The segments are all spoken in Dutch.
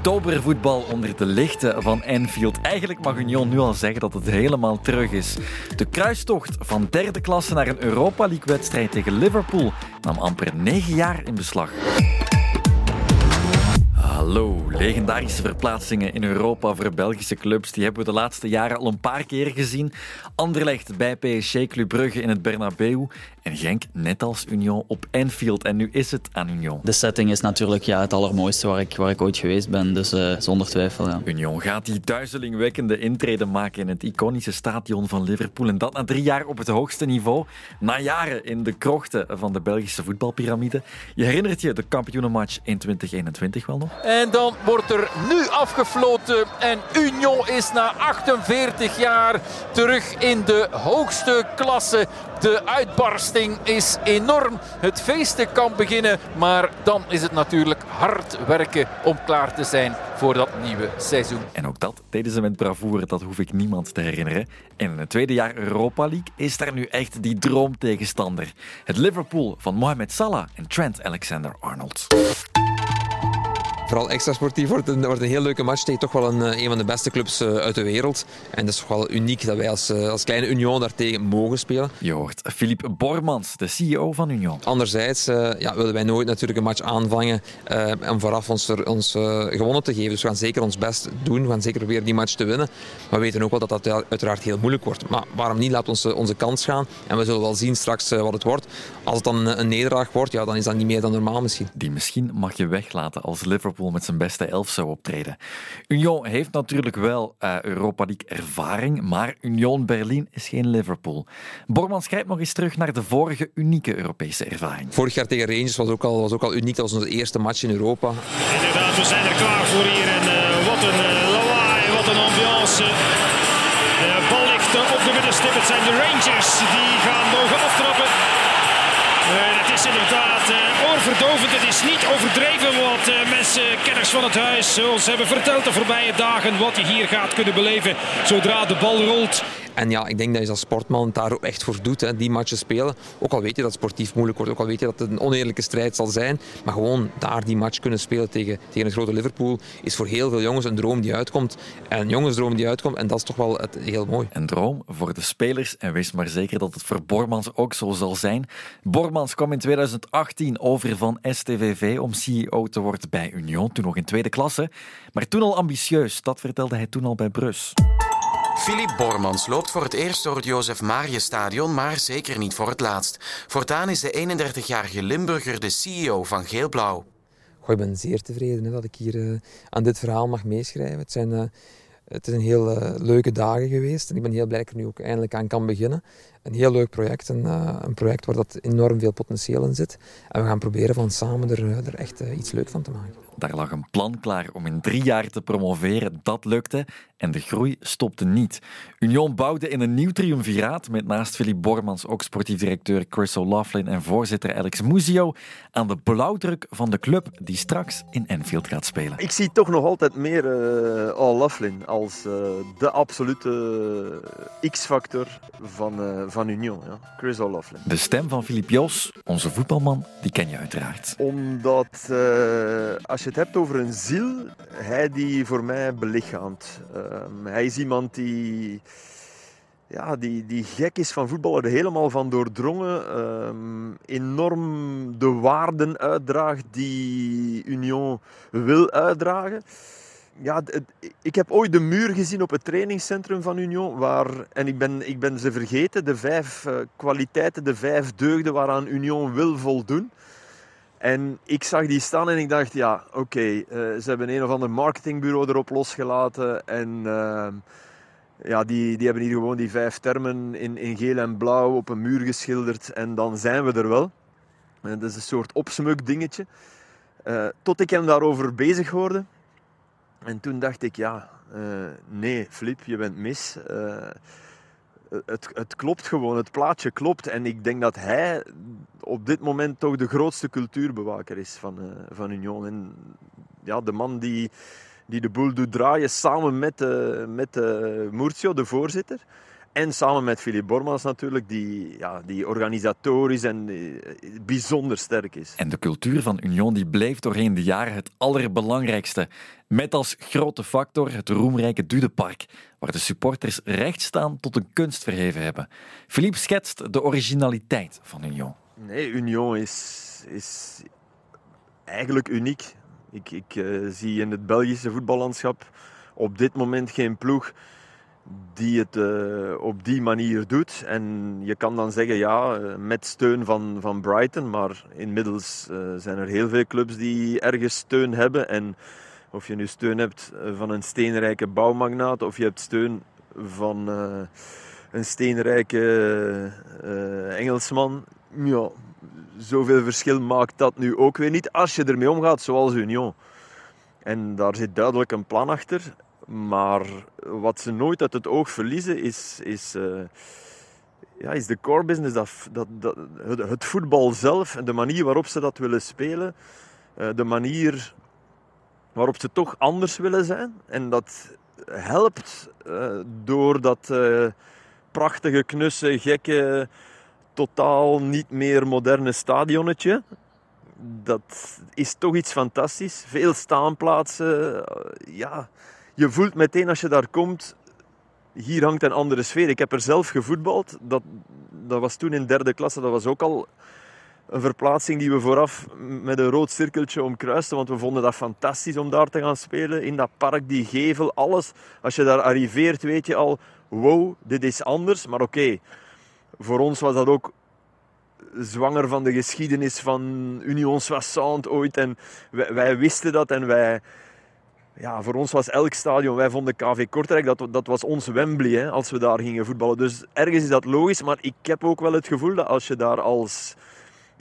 Oktobervoetbal onder de lichten van Enfield. Eigenlijk mag Union nu al zeggen dat het helemaal terug is. De kruistocht van derde klasse naar een Europa League-wedstrijd tegen Liverpool nam amper negen jaar in beslag. Hallo, legendarische verplaatsingen in Europa voor Belgische clubs. Die hebben we de laatste jaren al een paar keer gezien. Anderlecht bij PSG, Club Brugge in het Bernabeu. En Genk, net als Union, op Anfield. En nu is het aan Union. De setting is natuurlijk ja, het allermooiste waar ik, waar ik ooit geweest ben. Dus uh, zonder twijfel. Ja. Union gaat die duizelingwekkende intrede maken in het iconische stadion van Liverpool. En dat na drie jaar op het hoogste niveau. Na jaren in de krochten van de Belgische voetbalpyramide. Je herinnert je de kampioenenmatch in 2021 wel nog? En dan wordt er nu afgefloten. En Union is na 48 jaar terug in de hoogste klasse. De uitbarsting is enorm. Het feesten kan beginnen. Maar dan is het natuurlijk hard werken om klaar te zijn voor dat nieuwe seizoen. En ook dat deden ze met bravoure, dat hoef ik niemand te herinneren. En in het tweede jaar Europa League is daar nu echt die droomtegenstander. Het Liverpool van Mohamed Salah en Trent Alexander-Arnold vooral extra sportief wordt een, wordt een heel leuke match tegen toch wel een, eh, een van de beste clubs eh, uit de wereld. En dat is toch wel uniek dat wij als, eh, als kleine Union daartegen mogen spelen. Je hoort Philippe Bormans, de CEO van Union. Anderzijds ja, willen wij nooit natuurlijk een match aanvangen om vooraf ons, ons gewonnen te geven. Dus we gaan zeker ons best doen. We gaan zeker proberen die match te winnen. Maar we weten ook wel dat dat uiteraard heel moeilijk wordt. Maar waarom niet? Laat ons onze kans gaan. En we zullen wel zien straks wat het wordt. Als het dan een nederlaag wordt, ja, dan is dat niet meer dan normaal misschien. Die misschien mag je weglaten als Liverpool met zijn beste elf zou optreden. Union heeft natuurlijk wel uh, Europa League ervaring, maar Union Berlin is geen Liverpool. Borman schrijft nog eens terug naar de vorige unieke Europese ervaring. Vorig jaar tegen Rangers was ook al, was ook al uniek. Dat was onze eerste match in Europa. Inderdaad, we zijn er klaar voor hier. En uh, wat een uh, lawaai, wat een ambiance. De bal ligt op de middenstip. Het zijn de Rangers die gaan mogen aftrappen. het is inderdaad oorverdovend. Het is niet overdreven wat uh, mensen, kenners van het huis, ons hebben verteld de voorbije dagen. Wat je hier gaat kunnen beleven zodra de bal rolt. En ja, ik denk dat je als sportman daar ook echt voor doet, hè, die matchen spelen. Ook al weet je dat het sportief moeilijk wordt, ook al weet je dat het een oneerlijke strijd zal zijn. Maar gewoon daar die match kunnen spelen tegen, tegen het grote Liverpool is voor heel veel jongens een droom die uitkomt. En een jongensdroom die uitkomt. En dat is toch wel het, heel mooi. Een droom voor de spelers. En wees maar zeker dat het voor Bormans ook zo zal zijn. Bormans kwam in 2018 over van STVV om CEO te worden bij Union, toen nog in tweede klasse. Maar toen al ambitieus, dat vertelde hij toen al bij Brus. Philippe Bormans loopt voor het eerst door het Jozef Stadion, maar zeker niet voor het laatst. Voortaan is de 31-jarige Limburger de CEO van Geelblauw. Goh, ik ben zeer tevreden hè, dat ik hier uh, aan dit verhaal mag meeschrijven. Het zijn... Uh, het zijn heel uh, leuke dagen geweest en ik ben heel blij dat ik er nu ook eindelijk aan kan beginnen een heel leuk project. Een, uh, een project waar dat enorm veel potentieel in zit. En we gaan proberen van samen er, er echt uh, iets leuk van te maken. Daar lag een plan klaar om in drie jaar te promoveren. Dat lukte en de groei stopte niet. Union bouwde in een nieuw triumviraat met naast Philippe Bormans ook sportief directeur Chris O'Loughlin en voorzitter Alex Muzio aan de blauwdruk van de club die straks in Enfield gaat spelen. Ik zie toch nog altijd meer uh, O'Loughlin als uh, de absolute X-factor van, uh, van Union. Ja. Chris O'Loughlin. De stem van Philippe Jos, onze voetbalman, die ken je uiteraard. Omdat als je het hebt over een ziel, hij die voor mij belichaamt. Um, hij is iemand die, ja, die, die gek is van voetbal, er helemaal van doordrongen. Um, enorm de waarden uitdraagt die Union wil uitdragen. Ja, ik heb ooit de muur gezien op het trainingscentrum van Union. Waar, en ik ben, ik ben ze vergeten, de vijf uh, kwaliteiten, de vijf deugden waaraan Union wil voldoen. En ik zag die staan en ik dacht, ja, oké, uh, ze hebben een of ander marketingbureau erop losgelaten. En uh, ja, die, die hebben hier gewoon die vijf termen in, in geel en blauw op een muur geschilderd. En dan zijn we er wel. En dat is een soort opsmuk dingetje. Tot ik hem daarover bezig hoorde. En toen dacht ik, ja, nee, Flip, je bent mis het, het klopt gewoon, het plaatje klopt. En ik denk dat hij op dit moment toch de grootste cultuurbewaker is van, uh, van Union. En ja, de man die, die de boel doet draaien samen met, met Murcio, de voorzitter. En samen met Philip Bormans natuurlijk, die, ja, die organisatorisch en eh, bijzonder sterk is. En de cultuur van Union die bleef doorheen de jaren het allerbelangrijkste. Met als grote factor het roemrijke Dudepark, waar de supporters recht staan tot een kunst verheven hebben. Philippe schetst de originaliteit van Union. Nee, Union is, is eigenlijk uniek. Ik, ik uh, zie in het Belgische voetballandschap op dit moment geen ploeg die het uh, op die manier doet. En je kan dan zeggen, ja, uh, met steun van, van Brighton, maar inmiddels uh, zijn er heel veel clubs die ergens steun hebben. En of je nu steun hebt van een steenrijke bouwmagnaat of je hebt steun van een steenrijke Engelsman, ja, zoveel verschil maakt dat nu ook weer niet als je ermee omgaat zoals Union. En daar zit duidelijk een plan achter. Maar wat ze nooit uit het oog verliezen is, is, uh, ja, is de core business. Dat, dat, dat, het voetbal zelf en de manier waarop ze dat willen spelen. Uh, de manier waarop ze toch anders willen zijn. En dat helpt uh, door dat prachtige, knusse, gekke, totaal niet meer moderne stadionnetje dat is toch iets fantastisch. Veel staanplaatsen. Ja, je voelt meteen als je daar komt, hier hangt een andere sfeer. Ik heb er zelf gevoetbald. Dat, dat was toen in derde klasse. Dat was ook al een verplaatsing die we vooraf met een rood cirkeltje omkruisten. Want we vonden dat fantastisch om daar te gaan spelen. In dat park, die gevel, alles. Als je daar arriveert, weet je al, wow, dit is anders. Maar oké, voor ons was dat ook zwanger van de geschiedenis van Union Soissant ooit. En wij wisten dat en wij ja, voor ons was elk stadion, wij vonden KV Kortrijk, dat, dat was ons Wembley hè, als we daar gingen voetballen. Dus ergens is dat logisch, maar ik heb ook wel het gevoel dat als je daar als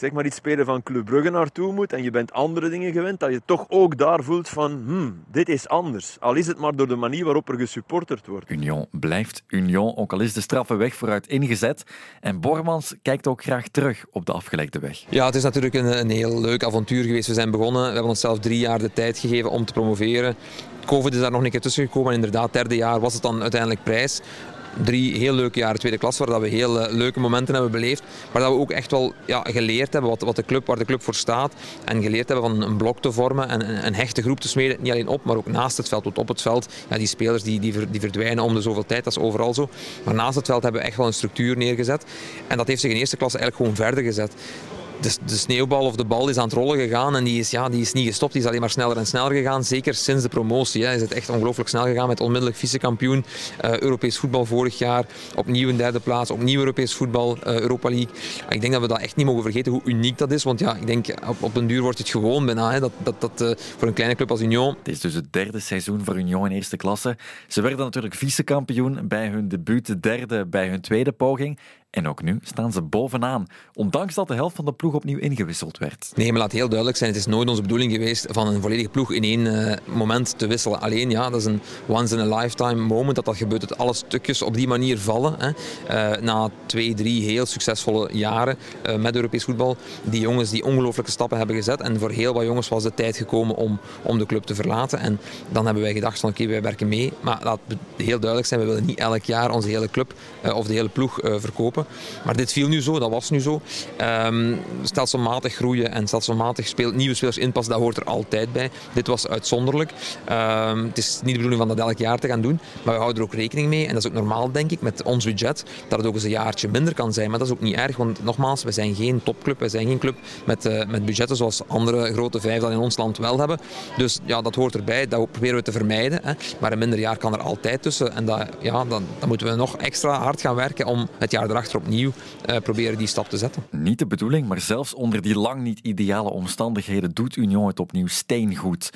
zeg maar iets spelen van Club Brugge naartoe moet en je bent andere dingen gewend, dat je toch ook daar voelt van, hmm, dit is anders. Al is het maar door de manier waarop er gesupporterd wordt. Union blijft Union, ook al is de straffe weg vooruit ingezet. En Bormans kijkt ook graag terug op de afgelegde weg. Ja, het is natuurlijk een, een heel leuk avontuur geweest. We zijn begonnen, we hebben onszelf drie jaar de tijd gegeven om te promoveren. Covid is daar nog een keer tussen gekomen. En inderdaad, derde jaar was het dan uiteindelijk prijs drie heel leuke jaren tweede klas, waar dat we heel uh, leuke momenten hebben beleefd. Maar dat we ook echt wel ja, geleerd hebben wat, wat de club, waar de club voor staat. En geleerd hebben van een blok te vormen en een, hechte groep te smeden. Niet alleen op, maar ook naast het veld. Want op het veld, ja, die spelers die, die, die verdwijnen om de zoveel tijd, dat is overal zo. Maar naast het veld hebben we echt wel een structuur neergezet. En dat heeft zich in eerste klasse eigenlijk gewoon verder gezet de, de, sneeuwbal of de bal is aan het rollen gegaan en die is, ja, die is niet gestopt. Die is alleen maar sneller en sneller gegaan. Zeker sinds de promotie hè, is het echt ongelooflijk snel gegaan met onmiddellijk vice-kampioen. Uh, Europees voetbal vorig jaar. Opnieuw een derde plaats. Opnieuw Europees voetbal, uh, Europa League. Ik denk dat we dat echt niet mogen vergeten hoe uniek dat is. Want ja, ik denk op, op een duur wordt het gewoon bijna. Hè, dat, dat, dat uh, voor een kleine club als Union. Het is dus het derde seizoen voor Union in eerste klasse. Ze werden natuurlijk vice-kampioen bij hun debuut, de derde bij hun tweede poging. En ook nu staan ze bovenaan, ondanks dat de helft van de ploeg opnieuw ingewisseld werd. Nee, maar laat heel duidelijk zijn, het is nooit onze bedoeling geweest van een volledige ploeg in één uh, moment te wisselen. Alleen ja, dat is een once in a lifetime moment dat dat gebeurt, dat alle stukjes op die manier vallen. Hè. Uh, na twee, drie heel succesvolle jaren uh, met Europees voetbal, die jongens die ongelooflijke stappen hebben gezet. En voor heel wat jongens was de tijd gekomen om, om de club te verlaten. En dan hebben wij gedacht van oké, wij werken mee. Maar laat heel duidelijk zijn, we willen niet elk jaar onze hele club of de hele ploeg verkopen. Maar dit viel nu zo, dat was nu zo. Um, stelselmatig groeien en stelselmatig speel, nieuwe spelers inpassen, dat hoort er altijd bij. Dit was uitzonderlijk. Um, het is niet de bedoeling van dat elk jaar te gaan doen, maar we houden er ook rekening mee. En dat is ook normaal, denk ik, met ons budget, dat het ook eens een jaartje minder kan zijn. Maar dat is ook niet erg, want nogmaals, we zijn geen topclub, we zijn geen club met, uh, met budgetten zoals andere grote vijf dan in ons land wel hebben. Dus ja, dat hoort erbij, dat proberen we te vermijden. Hè. Maar een minder jaar kan er altijd tussen. En dat, ja, dan, dan moeten we nog extra hard gaan werken om het jaar erachter opnieuw uh, proberen die stap te zetten. Niet de bedoeling, maar zelfs onder die lang niet ideale omstandigheden doet Union het opnieuw steengoed.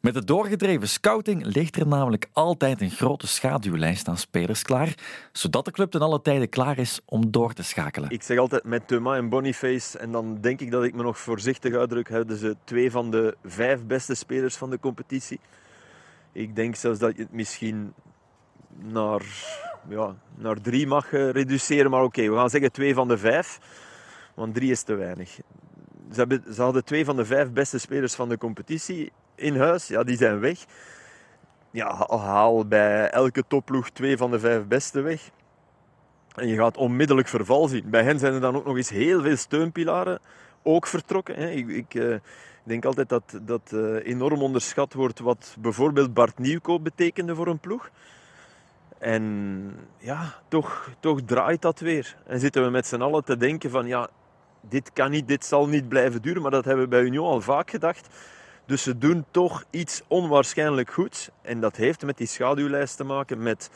Met de doorgedreven scouting ligt er namelijk altijd een grote schaduwlijst aan spelers klaar, zodat de club ten alle tijden klaar is om door te schakelen. Ik zeg altijd met Thomas en Boniface, en dan denk ik dat ik me nog voorzichtig uitdruk, hebben ze twee van de vijf beste spelers van de competitie. Ik denk zelfs dat je het misschien naar, ja, naar drie mag uh, reduceren. Maar oké, we gaan zeggen twee van de vijf. Want drie is te weinig. Ze, ze hadden twee van de vijf beste spelers van de competitie in huis. Ja, die zijn weg. Ja, haal bij elke topploeg twee van de vijf beste weg. En je gaat onmiddellijk verval zien. Bij hen zijn er dan ook nog eens heel veel steunpilaren ook vertrokken. Ik, ik uh, denk altijd dat, dat uh, enorm onderschat wordt wat bijvoorbeeld Bart Nieuwkoop betekende voor een ploeg. En ja, toch, toch draait dat weer. En zitten we met z'n allen te denken van ja, dit kan niet, dit zal niet blijven duren. Maar dat hebben we bij Union al vaak gedacht. Dus ze doen toch iets onwaarschijnlijk goeds. En dat heeft met die schaduwlijst te maken, met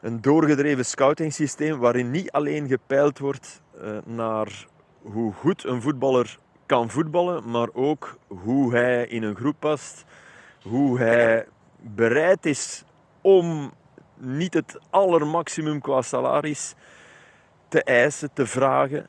een doorgedreven scoutingsysteem waarin niet alleen gepeild wordt uh, naar hoe goed een voetballer kan voetballen, maar ook hoe hij in een groep past, hoe hij bereid is om niet het allermaximum qua salaris te eisen, te vragen,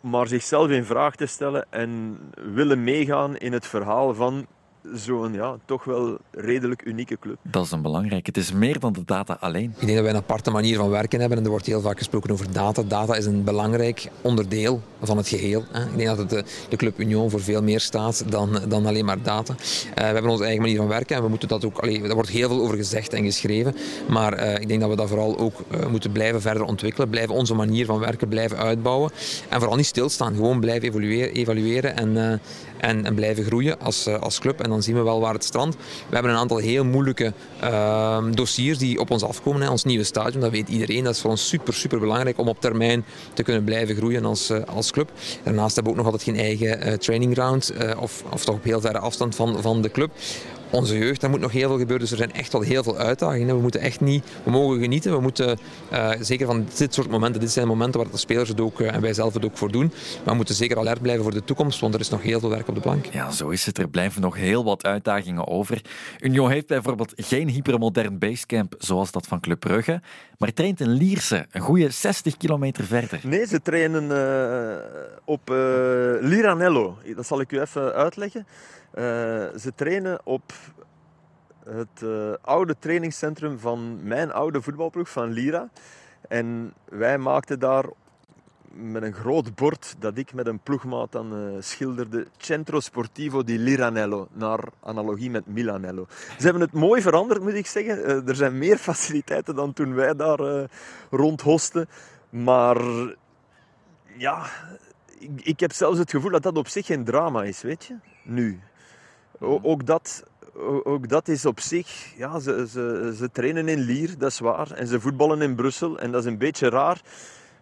maar zichzelf in vraag te stellen en willen meegaan in het verhaal van zo'n ja, toch wel redelijk unieke club. Dat is een belangrijk. Het is meer dan de data alleen. Ik denk dat wij een aparte manier van werken hebben en er wordt heel vaak gesproken over data. Data is een belangrijk onderdeel van het geheel. Ik denk dat het de, de Club Union voor veel meer staat dan, dan alleen maar data. Uh, we hebben onze eigen manier van werken en we moeten dat ook, allee, daar wordt heel veel over gezegd en geschreven, maar uh, ik denk dat we dat vooral ook uh, moeten blijven verder ontwikkelen, blijven onze manier van werken blijven uitbouwen en vooral niet stilstaan, gewoon blijven evalueren, evalueren en, en, en, blijven groeien als, als club en dan zien we wel waar het strandt. We hebben een aantal heel moeilijke uh, dossiers die op ons afkomen. Hè. Ons nieuwe stadion, dat weet iedereen. Dat is voor ons super, super belangrijk om op termijn te kunnen blijven groeien als, uh, als club. Daarnaast hebben we ook nog altijd geen eigen uh, training ground of, of toch op heel verre afstand van, van de club onze jeugd, daar moet nog heel veel gebeuren. Dus er zijn echt wel heel veel uitdagingen. We moeten echt niet, we mogen genieten. We moeten uh, zeker van dit soort momenten, dit zijn momenten waar de spelers het ook uh, en wij zelf het ook voor doen. Maar we moeten zeker alert blijven voor de toekomst, want er is nog heel veel werk op de plank. Ja, zo is het. Er blijven nog heel wat uitdagingen over. Union heeft bijvoorbeeld geen hypermodern basecamp zoals dat van Club Brugge, maar traint in Lierse, een goede 60 kilometer verder. Nee, ze trainen uh, op Liranello. Dat zal ik u even uitleggen. Uh, ze trainen op het uh, oude trainingscentrum van mijn oude voetbalploeg, van Lira. En wij maakten daar met een groot bord dat ik met een ploegmaat dan uh, schilderde Centro Sportivo di Liranello, naar analogie met Milanello. Ze hebben het mooi veranderd, moet ik zeggen. er zijn meer faciliteiten dan toen wij daar rondhosten. Maar ja, ik, ik heb zelfs het gevoel dat dat op zich geen drama is, weet je, nu ook dat, ook dat is op zich, ja, ze, ze, ze trainen in Lier, dat is waar. En ze voetballen in Brussel en dat is een beetje raar.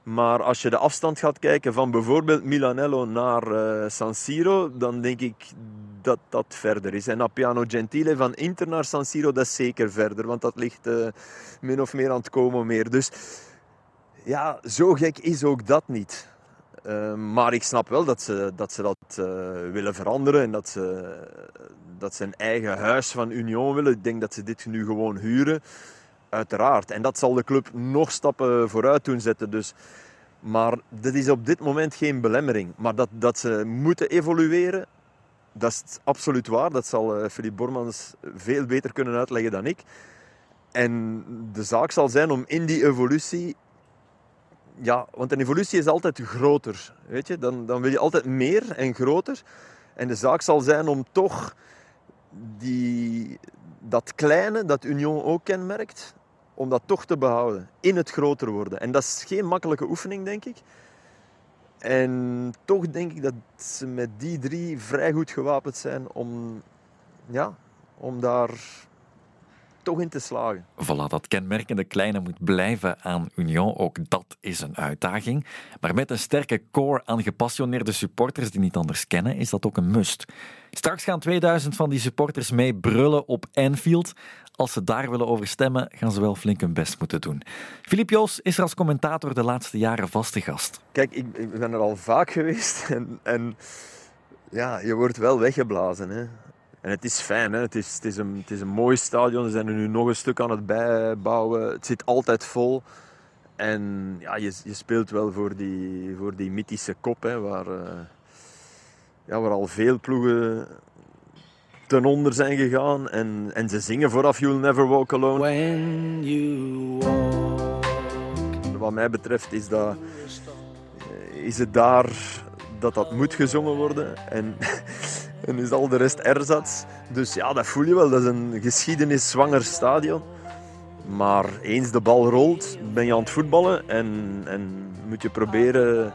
Maar als je de afstand gaat kijken van bijvoorbeeld Milanello naar uh, San Siro, dan denk ik dat dat verder is. En Appiano Gentile van Inter naar San Siro, dat is zeker verder, want dat ligt uh, min of meer aan het komen meer. Dus ja, zo gek is ook dat niet. Uh, maar ik snap wel dat ze dat, ze dat uh, willen veranderen en dat ze, dat ze een eigen huis van Union willen. Ik denk dat ze dit nu gewoon huren, uiteraard. En dat zal de club nog stappen vooruit doen zetten. Dus, maar dat is op dit moment geen belemmering. Maar dat, dat ze moeten evolueren, dat is absoluut waar. Dat zal uh, Philippe Bormans veel beter kunnen uitleggen dan ik. En de zaak zal zijn om in die evolutie ja, want een evolutie is altijd groter. Weet je? Dan, dan wil je altijd meer en groter. En de zaak zal zijn om toch die, dat kleine, dat Union ook kenmerkt, om dat toch te behouden. In het groter worden. En dat is geen makkelijke oefening, denk ik. En toch denk ik dat ze met die drie vrij goed gewapend zijn om, ja, om daar toch in te slagen. Voilà, dat kenmerkende kleine moet blijven aan Union. Ook dat is een uitdaging. Maar met een sterke core aan gepassioneerde supporters die niet anders kennen, is dat ook een must. Straks gaan 2000 van die supporters mee brullen op Anfield. Als ze daar willen over stemmen, gaan ze wel flink hun best moeten doen. Filip Joos is er als commentator de laatste jaren vaste gast. Kijk, ik, ik ben er al vaak geweest en, en ja, je wordt wel weggeblazen. Hè. En het is fijn, hè? Het, is, het, is een, het is een mooi stadion. Ze zijn er nu nog een stuk aan het bijbouwen. Het zit altijd vol. En ja, je, je speelt wel voor die, voor die mythische kop, hè, waar, uh, ja, waar al veel ploegen ten onder zijn gegaan. En, en ze zingen vooraf You'll Never Walk Alone. When you walk. Wat mij betreft is, dat, is het daar dat dat moet gezongen worden. En en is al de rest erzats. Dus ja, dat voel je wel. Dat is een geschiedeneszwanger stadion. Maar eens de bal rolt, ben je aan het voetballen en, en moet je proberen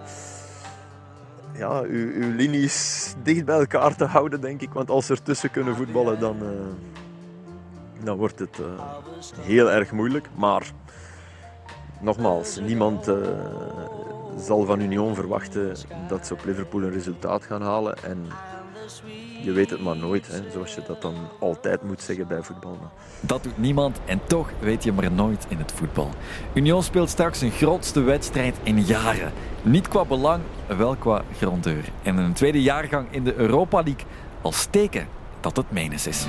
ja, uw, linies dicht bij elkaar te houden, denk ik. Want als ze ertussen kunnen voetballen, dan, uh, dan wordt het uh, heel erg moeilijk. Maar nogmaals, niemand uh, zal van Union verwachten dat ze op Liverpool een resultaat gaan halen. En je weet het maar nooit, hè, zoals je dat dan altijd moet zeggen bij voetbal. Dat doet niemand en toch weet je maar nooit in het voetbal. Union speelt straks zijn grootste wedstrijd in jaren. Niet qua belang, wel qua grandeur. En een tweede jaargang in de Europa League als teken dat het menens is.